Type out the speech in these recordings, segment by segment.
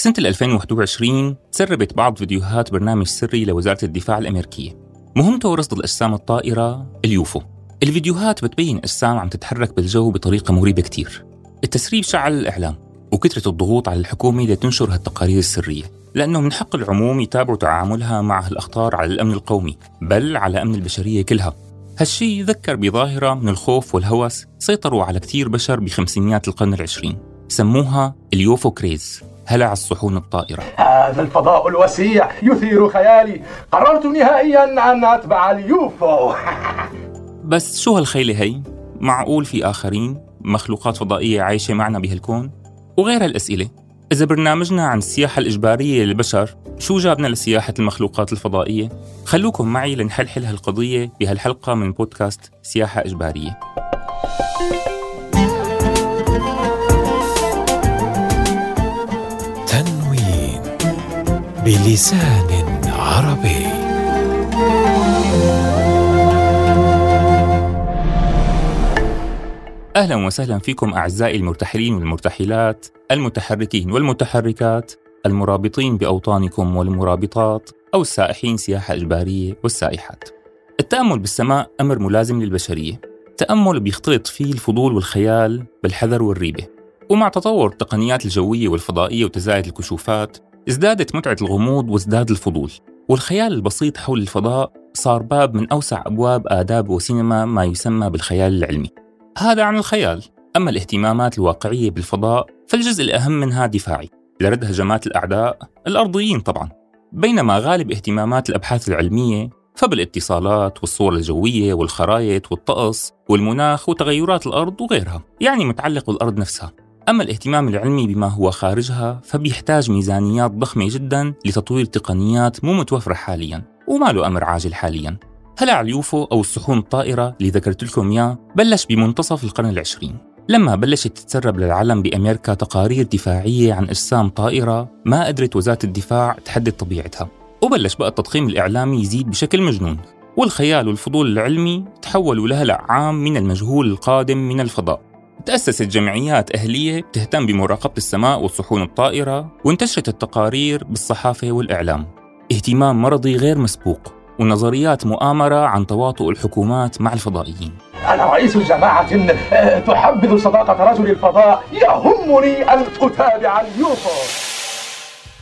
سنة 2021 تسربت بعض فيديوهات برنامج سري لوزارة الدفاع الأمريكية. مهمته رصد الأجسام الطائرة اليوفو. الفيديوهات بتبين أجسام عم تتحرك بالجو بطريقة مريبة كتير. التسريب شعل الإعلام وكثرة الضغوط على الحكومة لتنشر هالتقارير السرية لأنه من حق العموم يتابعوا تعاملها مع هالأخطار على الأمن القومي بل على أمن البشرية كلها. هالشي ذكر بظاهرة من الخوف والهوس سيطروا على كتير بشر بخمسينيات القرن العشرين. سموها اليوفو كريز. هلع الصحون الطائرة هذا الفضاء الوسيع يثير خيالي قررت نهائيا أن أتبع اليوفو بس شو هالخيلة هي؟ معقول في آخرين مخلوقات فضائية عايشة معنا بهالكون؟ وغير هالأسئلة إذا برنامجنا عن السياحة الإجبارية للبشر شو جابنا لسياحة المخلوقات الفضائية؟ خلوكم معي لنحلحل هالقضية بهالحلقة من بودكاست سياحة إجبارية بلسان عربي. أهلا وسهلا فيكم أعزائي المرتحلين والمرتحلات المتحركين والمتحركات المرابطين بأوطانكم والمرابطات أو السائحين سياحة إجبارية والسائحات. التأمل بالسماء أمر ملازم للبشرية. تأمل بيختلط فيه الفضول والخيال بالحذر والريبة. ومع تطور التقنيات الجوية والفضائية وتزايد الكشوفات ازدادت متعة الغموض وازداد الفضول والخيال البسيط حول الفضاء صار باب من أوسع أبواب آداب وسينما ما يسمى بالخيال العلمي. هذا عن الخيال. أما الاهتمامات الواقعية بالفضاء فالجزء الأهم منها دفاعي. لرد هجمات الأعداء الأرضيين طبعا. بينما غالب اهتمامات الأبحاث العلمية فبالاتصالات والصور الجوية والخرائط والطقس والمناخ وتغيرات الأرض وغيرها يعني متعلق بالأرض نفسها. أما الاهتمام العلمي بما هو خارجها فبيحتاج ميزانيات ضخمة جدا لتطوير تقنيات مو متوفرة حاليا وما له أمر عاجل حاليا. هلع اليوفو أو الصحون الطائرة اللي ذكرت لكم إياه بلش بمنتصف القرن العشرين. لما بلشت تتسرب للعالم بأمريكا تقارير دفاعية عن أجسام طائرة ما قدرت وزارة الدفاع تحدد طبيعتها. وبلش بقى التضخيم الإعلامي يزيد بشكل مجنون. والخيال والفضول العلمي تحولوا لهلع عام من المجهول القادم من الفضاء. تأسست جمعيات أهلية تهتم بمراقبة السماء والصحون الطائرة وانتشرت التقارير بالصحافة والإعلام. اهتمام مرضي غير مسبوق ونظريات مؤامرة عن تواطؤ الحكومات مع الفضائيين. أنا رئيس جماعة آه، تحبذ صداقة رجل الفضاء يهمني أن أتابع اليوفو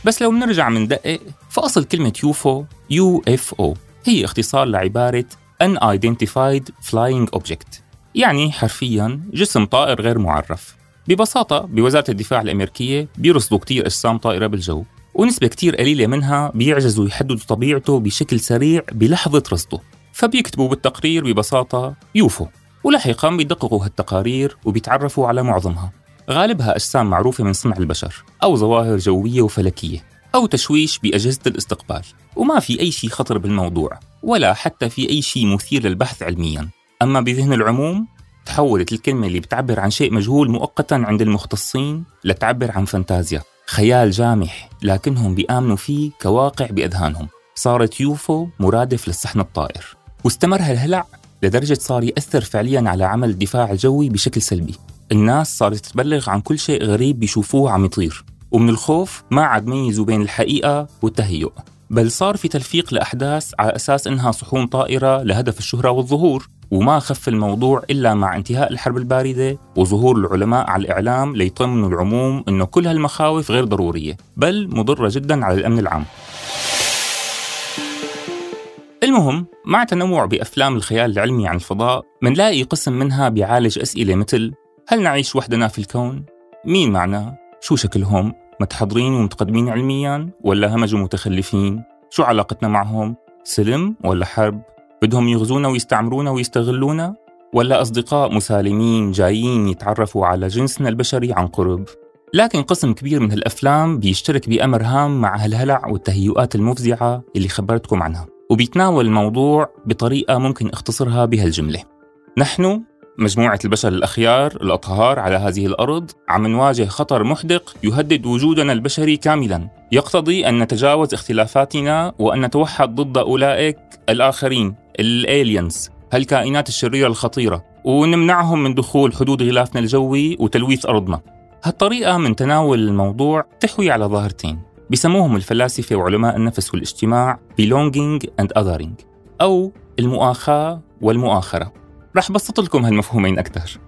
بس لو بنرجع من دقق فأصل كلمة يوفو يو إف أو هي اختصار لعبارة Unidentified Flying Object. يعني حرفيا جسم طائر غير معرف. ببساطة بوزارة الدفاع الأمريكية بيرصدوا كتير أجسام طائرة بالجو ونسبة كتير قليلة منها بيعجزوا يحددوا طبيعته بشكل سريع بلحظة رصده. فبيكتبوا بالتقرير ببساطة يوفو ولاحقا بيدققوا هالتقارير وبيتعرفوا على معظمها. غالبها أجسام معروفة من صنع البشر أو ظواهر جوية وفلكية أو تشويش بأجهزة الاستقبال. وما في أي شيء خطر بالموضوع ولا حتى في أي شيء مثير للبحث علميا. أما بذهن العموم تحولت الكلمة اللي بتعبر عن شيء مجهول مؤقتا عند المختصين لتعبر عن فانتازيا. خيال جامح لكنهم بيآمنوا فيه كواقع بأذهانهم. صارت يوفو مرادف للصحن الطائر. واستمر هالهلع لدرجة صار يأثر فعليا على عمل الدفاع الجوي بشكل سلبي. الناس صارت تبلغ عن كل شيء غريب بيشوفوه عم يطير. ومن الخوف ما عاد ميزوا بين الحقيقة والتهيؤ. بل صار في تلفيق لأحداث على أساس إنها صحون طائرة لهدف الشهرة والظهور وما خف الموضوع إلا مع انتهاء الحرب الباردة وظهور العلماء على الإعلام ليطمنوا العموم أنه كل هالمخاوف غير ضرورية بل مضرة جدا على الأمن العام المهم مع تنوع بأفلام الخيال العلمي عن الفضاء منلاقي قسم منها بيعالج أسئلة مثل هل نعيش وحدنا في الكون؟ مين معنا؟ شو شكلهم؟ متحضرين ومتقدمين علميا ولا همج ومتخلفين؟ شو علاقتنا معهم؟ سلم ولا حرب؟ بدهم يغزونا ويستعمرونا ويستغلونا؟ ولا أصدقاء مسالمين جايين يتعرفوا على جنسنا البشري عن قرب؟ لكن قسم كبير من هالأفلام بيشترك بأمر هام مع هالهلع والتهيؤات المفزعة اللي خبرتكم عنها وبيتناول الموضوع بطريقة ممكن اختصرها بهالجملة نحن مجموعة البشر الأخيار الأطهار على هذه الأرض عم نواجه خطر محدق يهدد وجودنا البشري كاملا. يقتضي أن نتجاوز اختلافاتنا وأن نتوحد ضد أولئك الآخرين الالينز هالكائنات الشريرة الخطيرة. ونمنعهم من دخول حدود غلافنا الجوي وتلويث أرضنا. هالطريقة من تناول الموضوع تحوي على ظاهرتين. بسموهم الفلاسفة وعلماء النفس والإجتماع belonging and othering أو المؤاخاة والمؤاخرة. رح بسط لكم هالمفهومين أكثر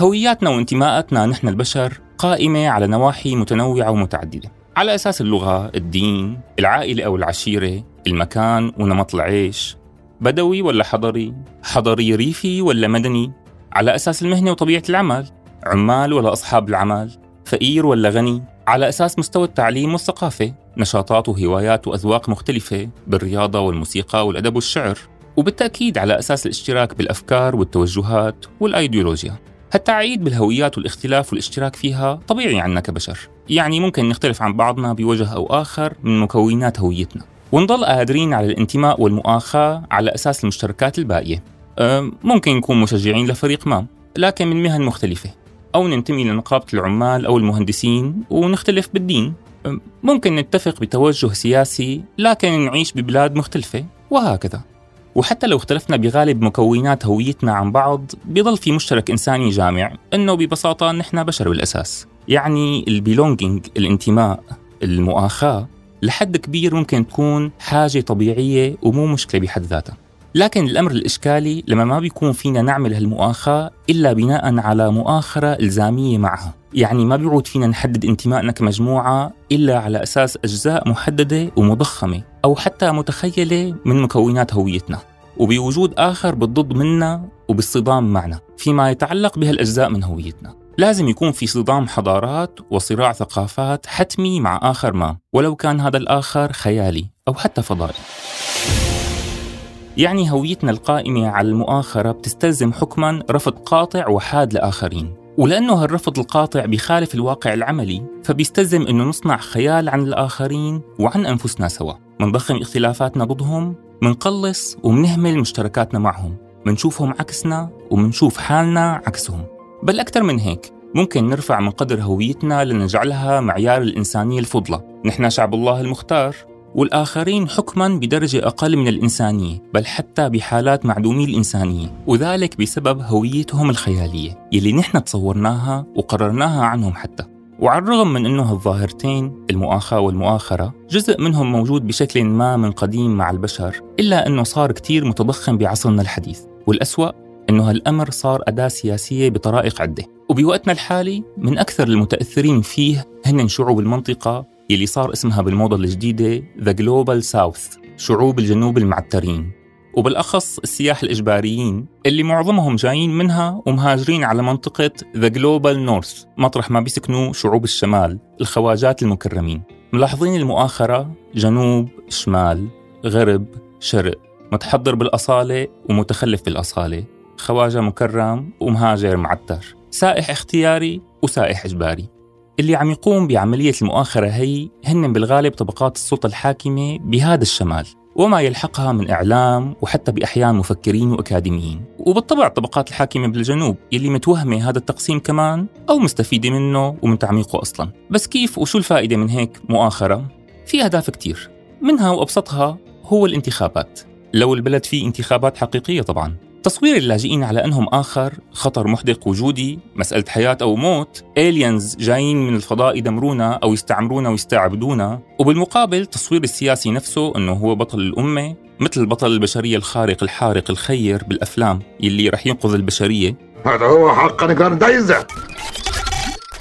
هوياتنا وانتماءاتنا نحن البشر قائمة على نواحي متنوعة ومتعددة على أساس اللغة، الدين، العائلة أو العشيرة، المكان ونمط العيش بدوي ولا حضري؟ حضري ريفي ولا مدني؟ على أساس المهنة وطبيعة العمل عمال ولا أصحاب العمل؟ فقير ولا غني؟ على أساس مستوى التعليم والثقافة نشاطات وهوايات وأذواق مختلفة بالرياضة والموسيقى والأدب والشعر وبالتأكيد على أساس الاشتراك بالأفكار والتوجهات والأيديولوجيا. هالتعيد بالهويات والاختلاف والاشتراك فيها طبيعي عنا كبشر. يعني ممكن نختلف عن بعضنا بوجه أو آخر من مكونات هويتنا. ونضل قادرين على الانتماء والمؤاخاة على أساس المشتركات الباقية. ممكن نكون مشجعين لفريق ما لكن من مهن مختلفة. أو ننتمي لنقابة العمال أو المهندسين ونختلف بالدين. ممكن نتفق بتوجه سياسي لكن نعيش ببلاد مختلفة وهكذا. وحتى لو اختلفنا بغالب مكونات هويتنا عن بعض بيضل في مشترك إنساني جامع إنه ببساطة نحن بشر بالأساس. يعني البيلونجينج الانتماء المؤاخاة لحد كبير ممكن تكون حاجة طبيعية ومو مشكلة بحد ذاتها. لكن الأمر الإشكالي لما ما بيكون فينا نعمل هالمؤاخاة إلا بناء على مؤاخرة إلزامية معها. يعني ما بيعود فينا نحدد انتمائنا كمجموعة إلا على أساس أجزاء محددة ومضخمة أو حتى متخيلة من مكونات هويتنا. وبوجود آخر بالضد منا وبالصدام معنا. فيما يتعلق بهالأجزاء من هويتنا. لازم يكون في صدام حضارات وصراع ثقافات حتمي مع آخر ما ولو كان هذا الآخر خيالي أو حتى فضائي. يعني هويتنا القائمة على المؤاخرة بتستلزم حكما رفض قاطع وحاد لآخرين. ولأنه هالرفض القاطع بيخالف الواقع العملي فبيستلزم أنه نصنع خيال عن الآخرين وعن أنفسنا سوا. منضخم اختلافاتنا ضدهم منقلص ومنهمل مشتركاتنا معهم. منشوفهم عكسنا ومنشوف حالنا عكسهم. بل أكثر من هيك ممكن نرفع من قدر هويتنا لنجعلها معيار الإنسانية الفضلى نحن شعب الله المختار. والآخرين حكما بدرجة أقل من الإنسانية بل حتى بحالات معدومي الإنسانية وذلك بسبب هويتهم الخيالية يلي نحن تصورناها وقررناها عنهم حتى. وعلى الرغم من أنه هالظاهرتين المؤاخاة والمؤاخرة جزء منهم موجود بشكل ما من قديم مع البشر إلا أنه صار كتير متضخم بعصرنا الحديث. والأسوأ أنه هالأمر صار أداة سياسية بطرائق عدة. وبوقتنا الحالي من أكثر المتأثرين فيه هن شعوب المنطقة يلي صار اسمها بالموضة الجديدة The Global South شعوب الجنوب المعترين. وبالأخص السياح الإجباريين اللي معظمهم جايين منها ومهاجرين على منطقة The Global North مطرح ما بيسكنوا شعوب الشمال الخواجات المكرمين. ملاحظين المؤاخرة؟ جنوب شمال غرب شرق. متحضر بالأصالة ومتخلف بالأصالة. خواجة مكرم ومهاجر معتر. سائح اختياري وسائح إجباري. اللي عم يقوم بعملية المؤاخرة هي هن بالغالب طبقات السلطة الحاكمة بهذا الشمال وما يلحقها من إعلام وحتى بأحيان مفكرين وأكاديميين. وبالطبع الطبقات الحاكمة بالجنوب يلي متوهمة هذا التقسيم كمان أو مستفيدة منه ومن تعميقه أصلا. بس كيف وشو الفائدة من هيك مؤاخرة؟ في أهداف كتير. منها وأبسطها هو الانتخابات. لو البلد فيه انتخابات حقيقية طبعاً. تصوير اللاجئين على أنهم آخر خطر محدق وجودي مسألة حياة أو موت aliens جايين من الفضاء يدمرونا أو يستعمرونا ويستعبدونا. وبالمقابل تصوير السياسي نفسه أنه هو بطل الأمة مثل بطل البشرية الخارق الحارق الخير بالأفلام يلي رح ينقذ البشرية. هذا هو حقا جراندايزر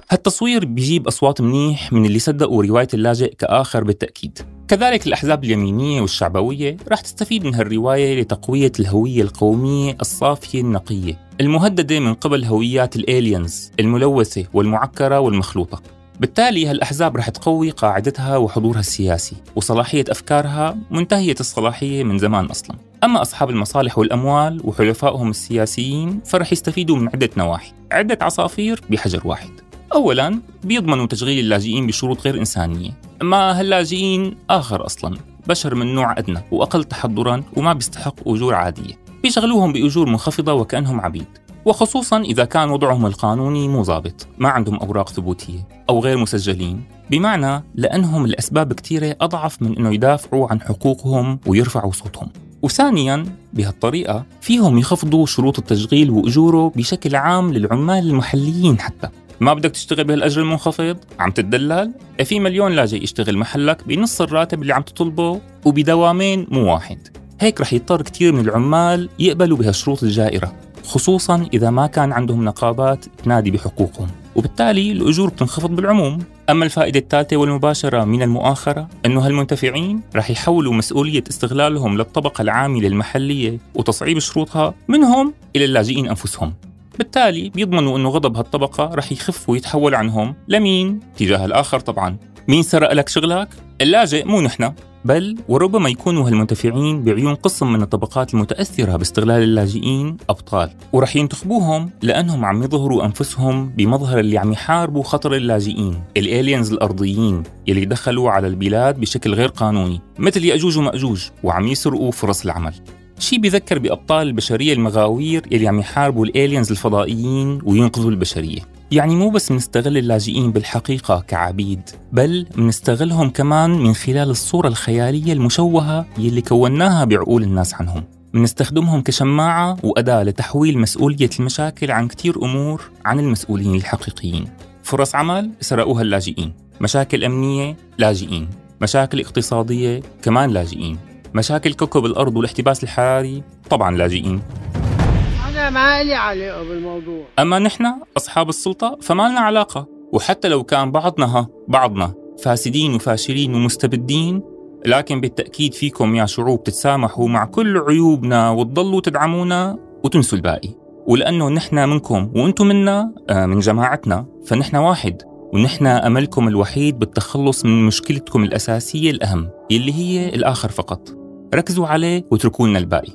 هالتصوير بيجيب أصوات منيح من اللي صدقوا رواية اللاجئ كآخر بالتأكيد. كذلك الأحزاب اليمينية والشعبوية رح تستفيد من هالرواية لتقوية الهوية القومية الصافية النقية المهددة من قبل هويات الالينز الملوثة والمعكرة والمخلوطة. بالتالي هالأحزاب رح تقوي قاعدتها وحضورها السياسي وصلاحية أفكارها منتهية الصلاحية من زمان أصلا. أما أصحاب المصالح والأموال وحلفائهم السياسيين فرح يستفيدوا من عدة نواحي. عدة عصافير بحجر واحد. أولا بيضمنوا تشغيل اللاجئين بشروط غير إنسانية. ما هاللاجئين آخر أصلا. بشر من نوع أدنى وأقل تحضرا وما بيستحق أجور عادية. بيشغلوهم بأجور منخفضة وكأنهم عبيد. وخصوصا إذا كان وضعهم القانوني مو ضابط ما عندهم أوراق ثبوتية أو غير مسجلين. بمعنى لأنهم الأسباب كثيرة أضعف من أنه يدافعوا عن حقوقهم ويرفعوا صوتهم. وثانيا بهالطريقة فيهم يخفضوا شروط التشغيل وأجوره بشكل عام للعمال المحليين حتى. ما بدك تشتغل بهالأجر المنخفض؟ عم تتدلل؟ إيه في مليون لاجئ يشتغل محلك بنص الراتب اللي عم تطلبه وبدوامين مو واحد. هيك رح يضطر كثير من العمال يقبلوا بهالشروط الجائرة خصوصا إذا ما كان عندهم نقابات تنادي بحقوقهم. وبالتالي الأجور بتنخفض بالعموم. أما الفائدة الثالثة والمباشرة من المؤاخرة أنه هالمنتفعين رح يحولوا مسؤولية استغلالهم للطبقة العاملة المحلية وتصعيب شروطها منهم إلى اللاجئين أنفسهم. بالتالي بيضمنوا أنه غضب هالطبقة رح يخف ويتحول عنهم لمين؟ تجاه الآخر طبعا مين سرق لك شغلك؟ اللاجئ مو نحن بل وربما يكونوا هالمنتفعين بعيون قسم من الطبقات المتأثرة باستغلال اللاجئين أبطال ورح ينتخبوهم لأنهم عم يظهروا أنفسهم بمظهر اللي عم يحاربوا خطر اللاجئين الالينز الأرضيين يلي دخلوا على البلاد بشكل غير قانوني مثل يأجوج ومأجوج وعم يسرقوا فرص العمل شي بذكر بأبطال البشرية المغاوير يلي عم يحاربوا الالينز الفضائيين وينقذوا البشرية. يعني مو بس منستغل اللاجئين بالحقيقة كعبيد بل منستغلهم كمان من خلال الصورة الخيالية المشوهة يلي كوناها بعقول الناس عنهم. منستخدمهم كشماعة وأداة لتحويل مسؤولية المشاكل عن كتير أمور عن المسؤولين الحقيقيين. فرص عمل سرقوها اللاجئين. مشاكل أمنية لاجئين. مشاكل اقتصادية كمان لاجئين. مشاكل كوكب الأرض والاحتباس الحراري طبعا لاجئين. أنا ما لي علاقة بالموضوع. أما نحن أصحاب السلطة فما لنا علاقة. وحتى لو كان بعضنا ها بعضنا فاسدين وفاشلين ومستبدين لكن بالتأكيد فيكم يا شعوب تتسامحوا مع كل عيوبنا وتضلوا تدعمونا وتنسوا الباقي. ولأنه نحن منكم وأنتم منا آه، من جماعتنا فنحن واحد. ونحن أملكم الوحيد بالتخلص من مشكلتكم الأساسية الأهم اللي هي الآخر فقط. ركزوا عليه واتركوا لنا الباقي.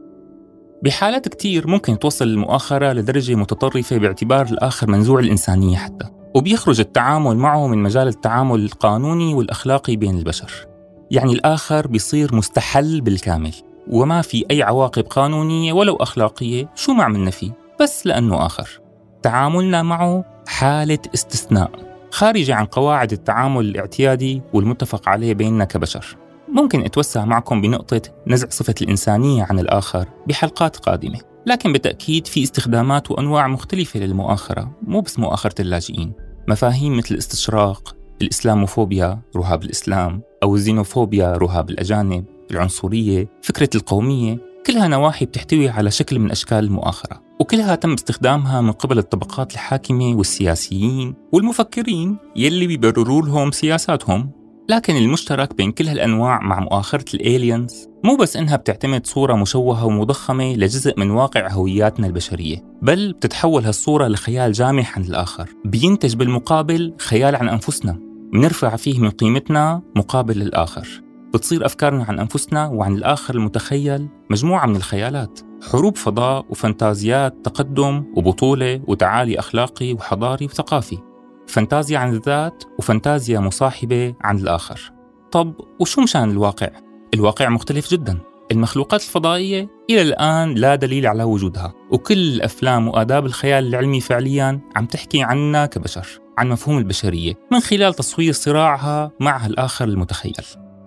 بحالات كتير ممكن توصل المؤاخرة لدرجة متطرفة باعتبار الآخر منزوع الإنسانية حتى وبيخرج التعامل معه من مجال التعامل القانوني والأخلاقي بين البشر. يعني الآخر بيصير مستحل بالكامل وما في أي عواقب قانونية ولو أخلاقية شو ما عملنا فيه بس لأنه آخر. تعاملنا معه حالة استثناء خارجة عن قواعد التعامل الاعتيادي والمتفق عليه بيننا كبشر. ممكن أتوسع معكم بنقطة نزع صفة الإنسانية عن الآخر بحلقات قادمة لكن بالتأكيد في استخدامات وأنواع مختلفة للمؤاخرة مو بس مؤاخرة اللاجئين. مفاهيم مثل الاستشراق الإسلاموفوبيا رهاب الإسلام أو الزينوفوبيا رهاب الأجانب العنصرية فكرة القومية كلها نواحي بتحتوي على شكل من أشكال المؤاخرة وكلها تم استخدامها من قبل الطبقات الحاكمة والسياسيين والمفكرين يلي بيبرروا لهم سياساتهم. لكن المشترك بين كل هالأنواع مع مؤاخرة الالينز مو بس إنها بتعتمد صورة مشوهة ومضخمة لجزء من واقع هوياتنا البشرية بل بتتحول هالصورة لخيال جامح عن الآخر. بينتج بالمقابل خيال عن أنفسنا. بنرفع فيه من قيمتنا مقابل الآخر بتصير أفكارنا عن أنفسنا وعن الآخر المتخيل مجموعة من الخيالات. حروب فضاء وفانتازيات تقدم وبطولة وتعالي أخلاقي وحضاري وثقافي. فانتازيا عن الذات وفانتازيا مصاحبة عن الآخر. طب وشو مشان الواقع؟ الواقع مختلف جدا. المخلوقات الفضائية إلى الآن لا دليل على وجودها وكل الأفلام وآداب الخيال العلمي فعليا عم تحكي عنا كبشر عن مفهوم البشرية من خلال تصوير صراعها مع الآخر المتخيل.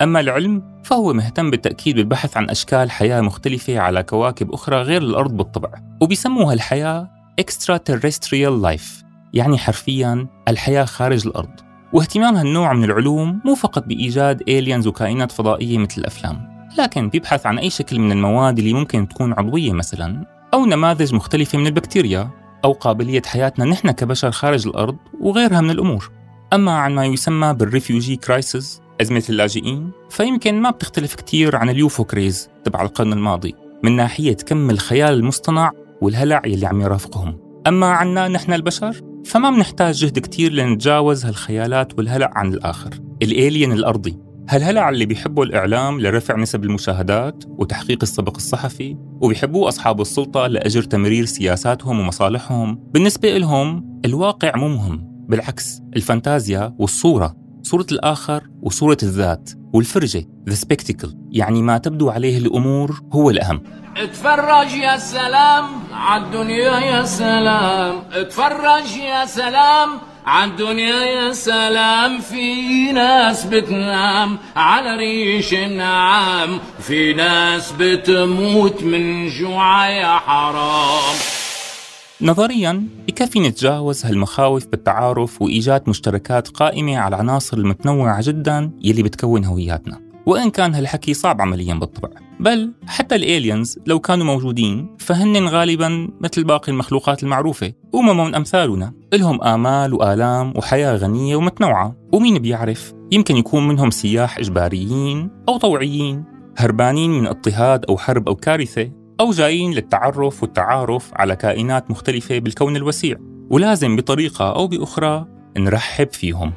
أما العلم فهو مهتم بالتأكيد بالبحث عن أشكال حياة مختلفة على كواكب أخرى غير الأرض بالطبع وبيسموها الحياة extraterrestrial life. يعني حرفيا الحياة خارج الأرض. واهتمام هالنوع من العلوم مو فقط بإيجاد إيليانز وكائنات فضائية مثل الأفلام لكن بيبحث عن أي شكل من المواد اللي ممكن تكون عضوية مثلا أو نماذج مختلفة من البكتيريا أو قابلية حياتنا نحن كبشر خارج الأرض وغيرها من الأمور. أما عن ما يسمى بال refugee crisis أزمة اللاجئين فيمكن ما بتختلف كتير عن ال UFO craze تبع القرن الماضي من ناحية كم الخيال المصطنع والهلع يلي عم يرافقهم. أما عنا نحن البشر فما بنحتاج جهد كتير لنتجاوز هالخيالات والهلع عن الآخر. ال alien الأرضي. هالهلع اللي بيحبوا الإعلام لرفع نسب المشاهدات وتحقيق السبق الصحفي وبيحبوه أصحاب السلطة لأجل تمرير سياساتهم ومصالحهم. بالنسبة لهم الواقع مو مهم. بالعكس الفانتازيا والصورة صورة الآخر وصورة الذات والفرجة the spectacle يعني ما تبدو عليه الأمور هو الأهم. اتفرج يا سلام عالدنيا يا سلام. اتفرج يا سلام عالدنيا يا سلام. في ناس بتنام على ريش النعام. في ناس بتموت من جوع يا حرام. نظريا بكفي نتجاوز هالمخاوف بالتعارف وإيجاد مشتركات قائمة على العناصر المتنوعة جدا يلي بتكون هوياتنا. وإن كان هالحكي صعب عمليا بالطبع. بل حتى الالينز لو كانوا موجودين فهن غالبا مثل باقي المخلوقات المعروفة أمم أمثالنا. إلهم آمال وآلام وحياة غنية ومتنوعة. ومين بيعرف؟ يمكن يكون منهم سياح إجباريين أو طوعيين هربانين من اضطهاد أو حرب أو كارثة. أو جايين للتعرف والتعارف على كائنات مختلفة بالكون الوسيع. ولازم بطريقة أو بأخرى نرحب فيهم.